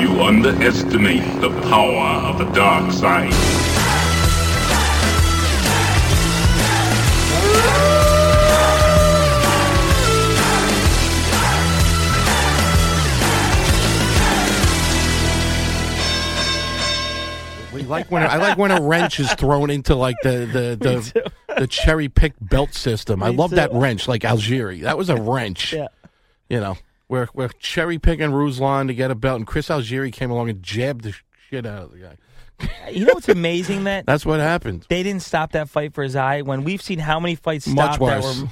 You underestimate the power of the dark side. We like when I like when a wrench is thrown into like the the the, the cherry pick belt system. I Me love that wrench, like Algieri. That was a wrench. Yeah. You know, we're we're cherry picking Ruslan to get a belt, and Chris Algieri came along and jabbed the shit out of the guy. You know what's amazing that That's what happened. they didn't stop that fight for his eye when we've seen how many fights Much worse. were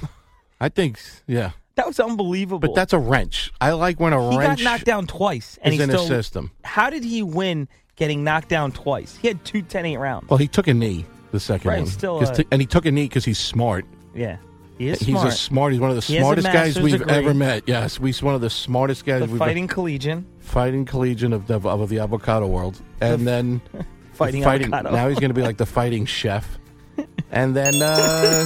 I think, yeah, that was unbelievable. but that's a wrench. I like when a he wrench got knocked down twice and is he in still a system. How did he win getting knocked down twice? He had two 10-8 rounds. Well, he took a knee the second Right, one, still, uh, t- and he took a knee because he's smart. yeah. He is he's smart. a smart. He's one of the He has a smartest guys master's we've degree. ever met. Yes, he's one of the smartest guys the we've fighting collegian. fighting collegian of the, of the avocado world, and then Fighting fighting. avocado. Now he's going to be like the fighting chef, and then uh,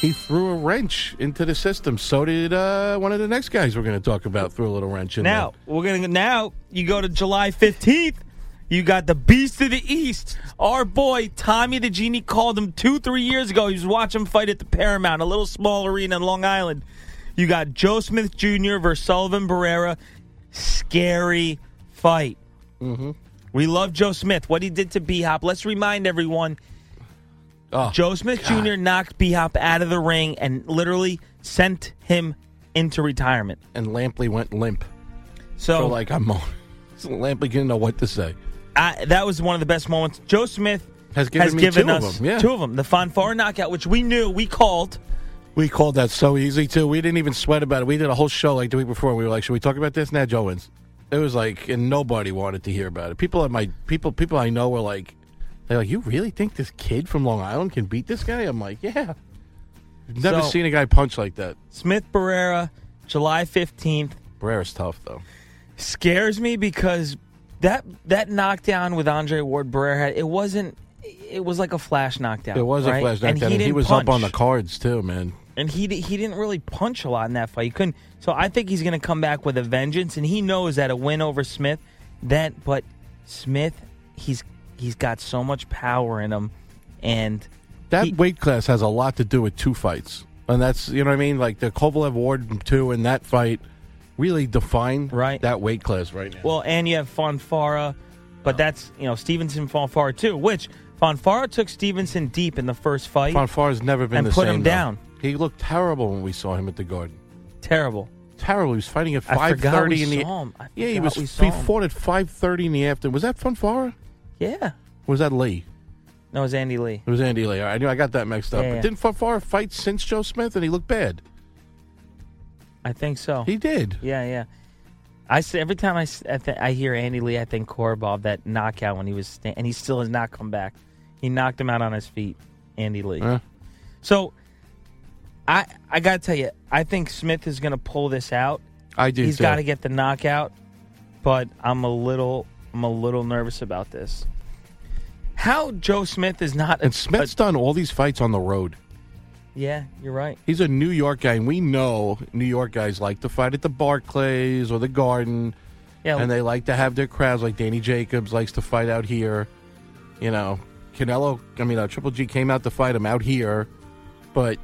he threw a wrench into the system. So did uh, one of the next guys we're going to talk about. Threw a little wrench in Now we're gonna now you go to July fifteenth. You got the Beast of the East. Our boy Tommy the Genie called him two, three years ago. He was watching him fight at the Paramount, a little small arena in Long Island. You got Joe Smith Jr. versus Sullivan Barrera. Scary fight. Mm-hmm. We love Joe Smith. What he did to B Hop. Let's remind everyone. Oh, Joe Smith Jr. knocked B Hop out of the ring and literally sent him into retirement. and Lampley went limp. So, So like I'm, Lampley didn't know what to say. I, that was one of the best moments. Joe Smith Has given me given two of us them, yeah. two of them. The Fonfara knockout, which we knew, we called. We called that so easy too. We didn't even sweat about it. We did a whole show like the week before. We were like, "Should we talk about this?" Now Joe wins. It was like, and nobody wanted to hear about it. People at my people, people I know were like, "They're like, you really think this kid from Long Island can beat this guy?" I'm like, "Yeah." Never So- seen a guy punch like that. Smith Barrera, July 15th. Barrera's tough though. Scares me because that that knockdown with Andre Ward Barrera, had- it wasn't. It was like a flash knockdown. It was right? a flash and knockdown, he, and he was up on the cards too, man. and he he didn't really punch a lot in that fight. He couldn't. So I think he's going to come back with a vengeance, and he knows that a win over Smith. That, but Smith, he's he's got so much power in him, and That he- weight class has a lot to do with two fights, and that's you know what I mean. Like the Kovalev Ward two and that fight really define Right. that weight class right now. well, and you have Fonfara, but that's you know Stevenson Fonfara too. Which Fonfara took Stevenson deep in the first fight. Fonfar's never been And the put same. him though. down. He looked terrible when we saw him at the Garden. Terrible. Terrible. He was fighting at five thirty in the. yeah, he was. He fought at five thirty in the afternoon. Was that Fonfara? Yeah. Or was that Lee? No, it was Andy Lee. It was Andy Lee. Right, I knew I got that mixed up. Yeah, yeah. didn't Fonfara fight since Joe Smith and he looked bad? I think so. He did. Yeah, yeah. I say every time I, I, th- I hear Andy Lee, I think Korobov that knockout when he was sta- and he still has not come back. He knocked him out on his feet, Andy Lee. Yeah. So, I I gotta tell you, I think Smith is gonna pull this out. I do. He's got to get the knockout, but I'm a little I'm a little nervous about this. How Joe Smith is not a, And Smith's done all these fights on the road. Yeah, you're right. He's a New York guy, and we know New York guys like to fight at the Barclays or the Garden, Yeah, and they like to have their crowds. Like Danny Jacobs likes to fight out here. You know, Canelo. I mean, uh, Triple G came out to fight him out here, but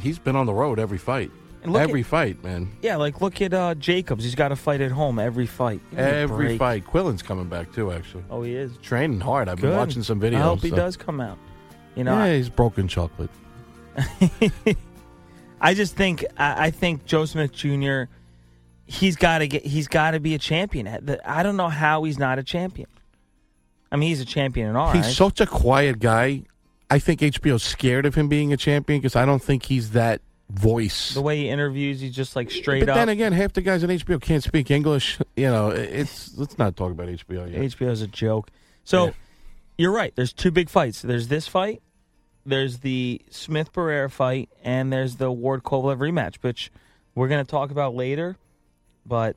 he's been on the road every fight. Every at- fight, man. yeah, like look at uh, Jacobs. He's got to fight at home every fight. Give me a Every fight. Quillin's coming back too. Actually, Oh, he is. training hard. I've been watching some videos. I hope he so- does come out. You know, yeah, he's broken chocolate. I just think I, I think Joe Smith Jr. He's got to get. He's got to be a champion. I don't know how he's not a champion. I mean, he's a champion in all. He's eyes. such a quiet guy. I think HBO's scared of him being a champion because I don't think he's that voice. the way he interviews, he's just like straight but up. then again, half the guys on HBO can't speak English. You know, it's let's not talk about HBO yet. HBO's a joke. So Yeah. you're right. There's two big fights. There's this fight. There's the Smith Barrera fight, and there's the Ward Kovalev rematch, which we're going to talk about later. But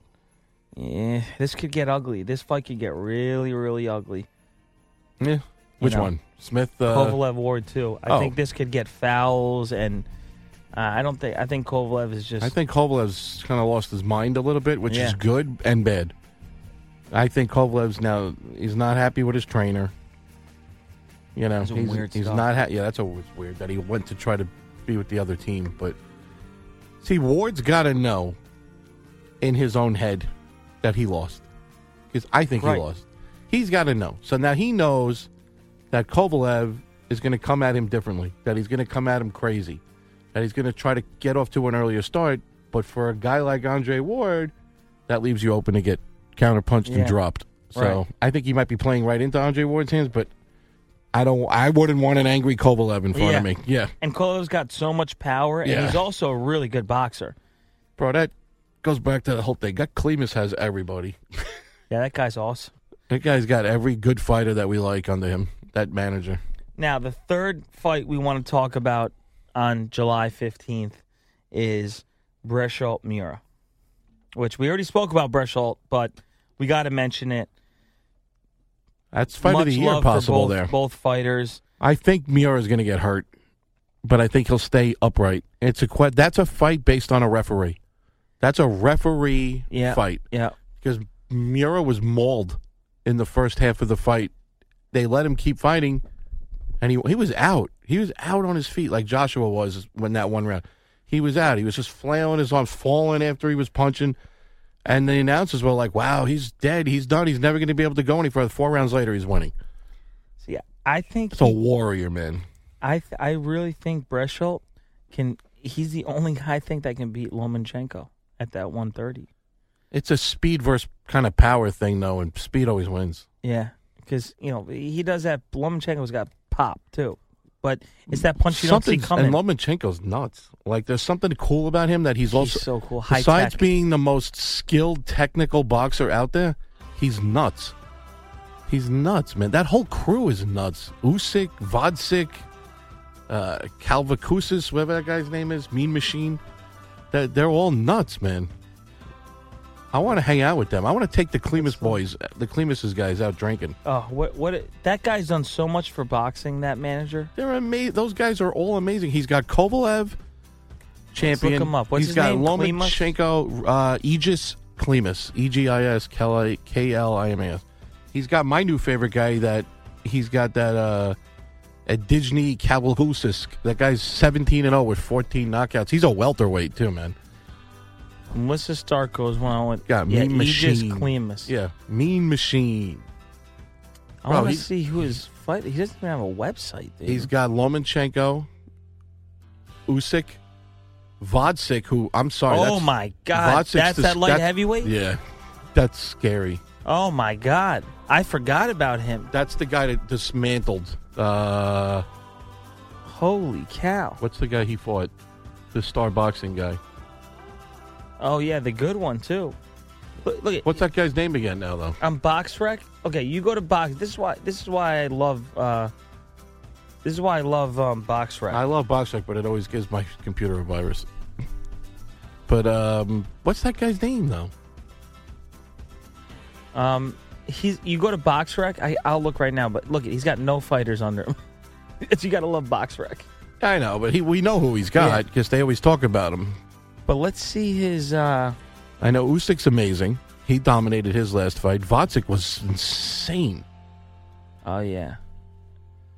yeah, this could get ugly. This fight could get really, really ugly. Yeah. Which know. one? Smith. Uh, Kovalev Ward too. I oh. think this could get fouls, and uh, I don't think. I think Kovalev is just. I think Kovalev's kind of lost his mind a little bit, which is good and bad. I think Kovalev's now he's not happy with his trainer. You know, he's, weird he's not. Ha- yeah, that's always weird that he went to try to be with the other team. But see, Ward's got to know in his own head that he lost because I think Right. he lost. He's got to know. So now he knows that Kovalev is going to come at him differently. That he's going to come at him crazy. That he's going to try to get off to an earlier start. But for a guy like Andre Ward, that leaves you open to get counterpunched Yeah. and dropped. So Right. I think he might be playing right into Andre Ward's hands, but I don't. I wouldn't want an angry Kovalev in front Yeah. of me. Yeah, and Kovalev's got so much power, and Yeah. he's also a really good boxer. bro, that goes back to the whole thing. That Klimas has everybody. Yeah, that guy's awesome. That guy's got every good fighter that we like under him. That manager. Now, the third fight we want to talk about on July 15th is Berchelt Miura, which we already spoke about Berchelt, but we got to mention it. That's fight Much of the year love possible both, there. Both fighters. I think Miura is going to get hurt, but I think he'll stay upright. It's a que- that's a fight based on a referee. That's a referee Yeah. fight Yeah. because Miura was mauled in the first half of the fight. They let him keep fighting, and he he was out. He was out on his feet like Joshua was when that one round. He was out. He was just flailing his arms, falling after he was punching. And the announcers were like, "Wow, he's dead. He's done. He's never going to be able to go any further." Four rounds later, he's winning. Yeah, I think It's a warrior, man. I th- I really think Berchelt can. He's the only guy I think that can beat Lomachenko at that 130. It's a speed versus kind of power thing, though, and speed always wins. Yeah, because you know he does that. Lomachenko's got pop too, but it's that punch you don't see coming. And Lomachenko's nuts. Like, there's something cool about him that he's, He's also so cool. High Besides tech. being the most skilled technical boxer out there, he's nuts. He's nuts, man. That whole crew is nuts. Usyk, Gvozdyk, uh, Kavaliauskas, whatever that guy's name is, Mean Machine. They're, they're all nuts, man. I want to hang out with them. I want to take the Klimas boys, the Klimas's guys out drinking. Oh, what what that guy's done so much for boxing. That manager. They're amazing. Those guys are all amazing. He's got Kovalev, champion. look him up. What's He's his got name? Lomachenko, uh, Egis Klimas, E G I S K L I M A S. He's got my new favorite guy. That he's got that uh, Adijny Kavaliauskas. That guy's seventeen and zero with fourteen knockouts. He's a welterweight too, man. Melissa Stark goes one with Got yeah, Mean Egis Machine. Klimas. Yeah, mean machine. I want to he- see who his fight. He doesn't even have a website. Dude. He's got Lomachenko, Usyk, Gvozdyk. Who I'm sorry. oh that's- my god, Gvozdyk's that's that light that's- heavyweight. Yeah, that's scary. Oh my god, I forgot about him. That's the guy that dismantled. Uh, Holy cow! what's the guy he fought? The star boxing guy. Oh yeah, the good one too. Look, look at What's that guy's name again now, though? on BoxRec. Okay, you go to Box. This is why. This is why I love. uh This is why I love um, box BoxRec. I love box BoxRec, but it always gives my computer a virus. But um, what's that guy's name though? Um, he's you go to BoxRec. I, I'll look right now, but look, he's got no fighters under him. you got to love box BoxRec. I know, but he we know who he's got because they always talk about him. But let's see his. uh I know Usyk's amazing. He dominated his last fight. Gvozdyk was insane. Oh yeah,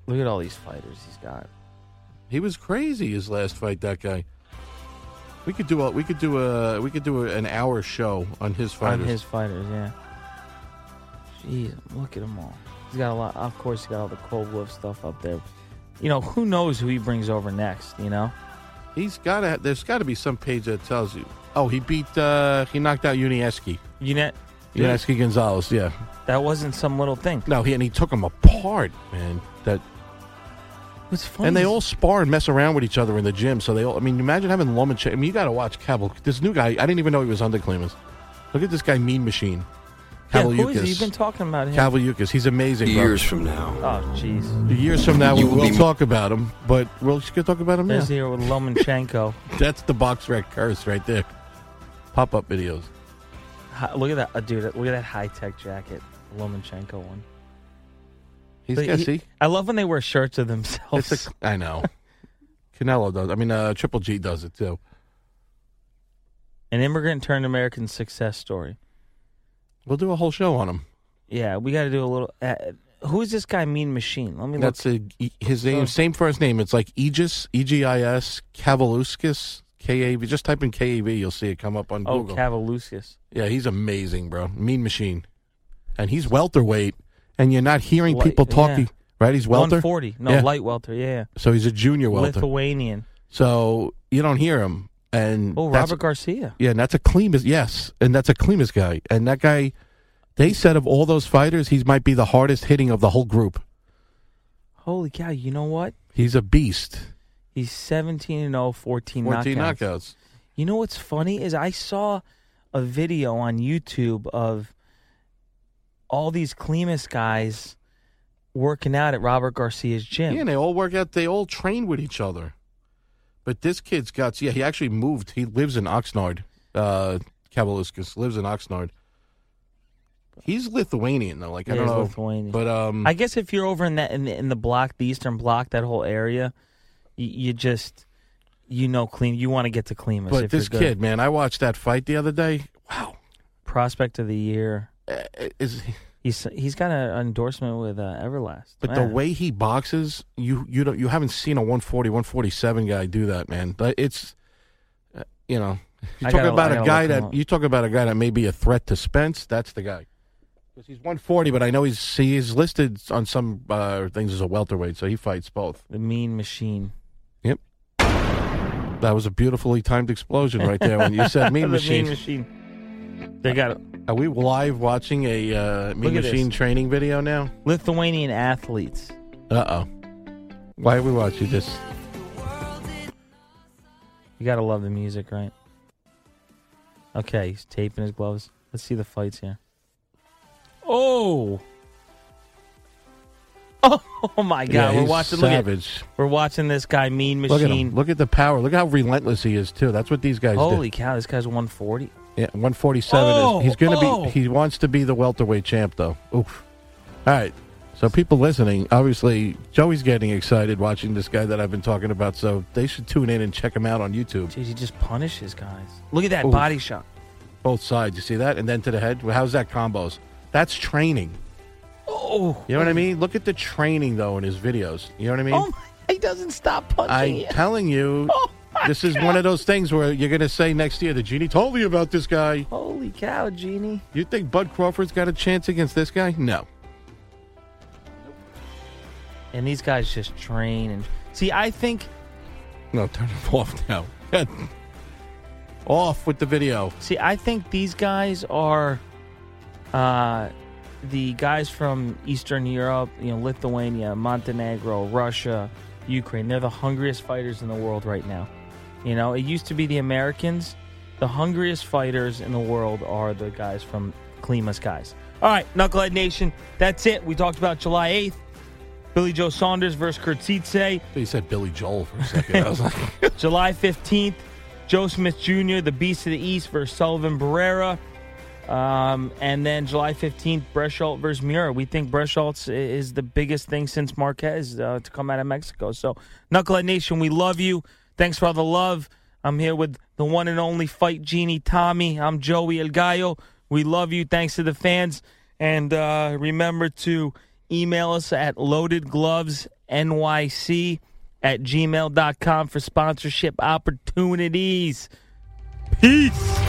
look at all these fighters he's got. He was crazy his last fight. That guy. We could do a we could do a we could do a, an hour show on his fighters. On his fighters, yeah. Jeez, look at them all. He's got a lot. Of course, he's got all the Cold Wolf stuff up there. You know, who knows who he brings over next? You know, He's got to. There's got to be some page that tells you. Oh, he beat. uh He knocked out Unieski. you net. Unieski Gonzalez. Yeah. That wasn't some little thing. No, he and he took him apart, man. That What's funny? and they is- all spar and mess around with each other in the gym. So they all. I mean, imagine having Lomachenko. I mean, you got to watch Cavill. This new guy. I didn't even know he was under Klimas. Look at this guy, Mean Machine. Yeah, who is he? You've been talking about him. Kavaliauskas. He's amazing. bro. Years from now, oh, jeez. Years from now, we will will be- talk about him, but we'll just talk about him now. There's here with Lomachenko. That's the box rec curse right there. Pop up videos. Hi- look at that, uh, dude. Look at that high tech jacket, Lomachenko one. He's But got he- see. I love when they wear shirts of themselves. It's a, I know. Canelo does. I mean, uh, Triple G does it too. An immigrant turned American success story. We'll do a whole show on him. Yeah, we got to do a little. Uh, who is this guy? Mean Machine. Let me look. That's a, his name, Oh. same first name. It's like Aegis, E G I S, Kavaliauskas, K A V. Just type in K A V, you'll see it come up on oh, Google. Kavaliauskas. yeah, he's amazing, bro. Mean machine, and he's welterweight, and you're not hearing Light- people talking. yeah. Right? He's welter. 140. No, Yeah. light welter. Yeah. So he's a junior welter. Lithuanian. So you don't hear him, and Oh, Robert Garcia. Yeah, and that's a Klimas. Yes, and that's a Klimas guy, and that guy. They said of all those fighters, he might be the hardest hitting of the whole group. Holy cow! You know what? He's a beast. He's 17 and 0, 14, 14 knockouts. knockouts. You know what's funny is I saw a video on YouTube of all these Klimas guys working out at Robert Garcia's gym. Yeah, and they all work out. They all train with each other. But this kid's got. Yeah, he actually moved. He lives in Oxnard. Uh, Kavaliauskas lives in Oxnard. He's Lithuanian though. Like I Yeah, don't know, Lithuanian. but um, I guess if you're over in that in the, in the block, the Eastern Block, that whole area, you, you just you know clean. You want to get to Klimas. but if this kid, man, I watched that fight the other day. Wow, prospect of the year. Uh, is He's he's got an endorsement with uh, Everlast. But the way he boxes, you you don't you haven't seen a 140, 147 guy do that, man. But it's uh, you know, you talk about a guy that you talk about a guy that may be a threat to Spence. That's the guy. Because he's 140, but I know he's he's listed on some uh, things as a welterweight, so he fights both. the Mean Machine. Yep. That was a beautifully timed explosion right there when you said Mean the Machine. Mean Machine. They got Are we live watching a uh, Mean Look at this. Machine training video now? Lithuanian athletes. Uh oh. Why are we watching this? You gotta love the music, right? Okay, he's taping his gloves. Let's see the fights here. Oh. Oh, my God! Yeah, we're he's watching. Look at, savage. we're watching this guy, Mean Look at Machine. him. Look at the power. Look how relentless he is too. That's what these guys do. Holy cow! This guy's 140. Yeah, 147 Oh, is he's going to oh. be he wants to be the welterweight champ though. Oof. All right. So people listening, obviously Joey's getting excited watching this guy that I've been talking about, so they should tune in and check him out on YouTube. Jeez, he just punishes guys. Look at that Oof. body shot. Both sides. You see that? And then to the head. How's that combos? That's training. Oh, You know what I mean? Look at the training though in his videos. You know what I mean? oh my! He doesn't stop punching. I'm it. telling you, Oh, this is one of those things where you're going to say next year, the genie told me about this guy. Holy cow, Genie! You think Bud Crawford's got a chance against this guy? No. And these guys just train and see. I think No, turn it off now. off with the video. See, I think these guys are uh, the guys from Eastern Europe, you know, Lithuania, Montenegro, Russia, Ukraine. They're the hungriest fighters in the world right now. You know, it used to be the Americans, the hungriest fighters in the world are the guys from Klima's guys. All right, Knucklehead Nation, that's it. We talked about July 8th. Billy Joe Saunders versus Khurtsidze. You said Billy Joel for a second. I was like, July 15th, Joe Smith Jr., the Beast of the East versus Sullivan Barrera. Um, and then July 15th, Berchelt versus Miura. We think Berchelt is the biggest thing since Marquez uh, to come out of Mexico. So, Knucklehead Nation, we love you. Thanks for all the love. I'm here with the one and only Fight Genie Tommy. I'm Joey El Gallo. We love you. Thanks to the fans. And uh, remember to email us at loadedglovesnyc at gmail.com for sponsorship opportunities. Peace.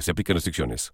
Se aplican restricciones.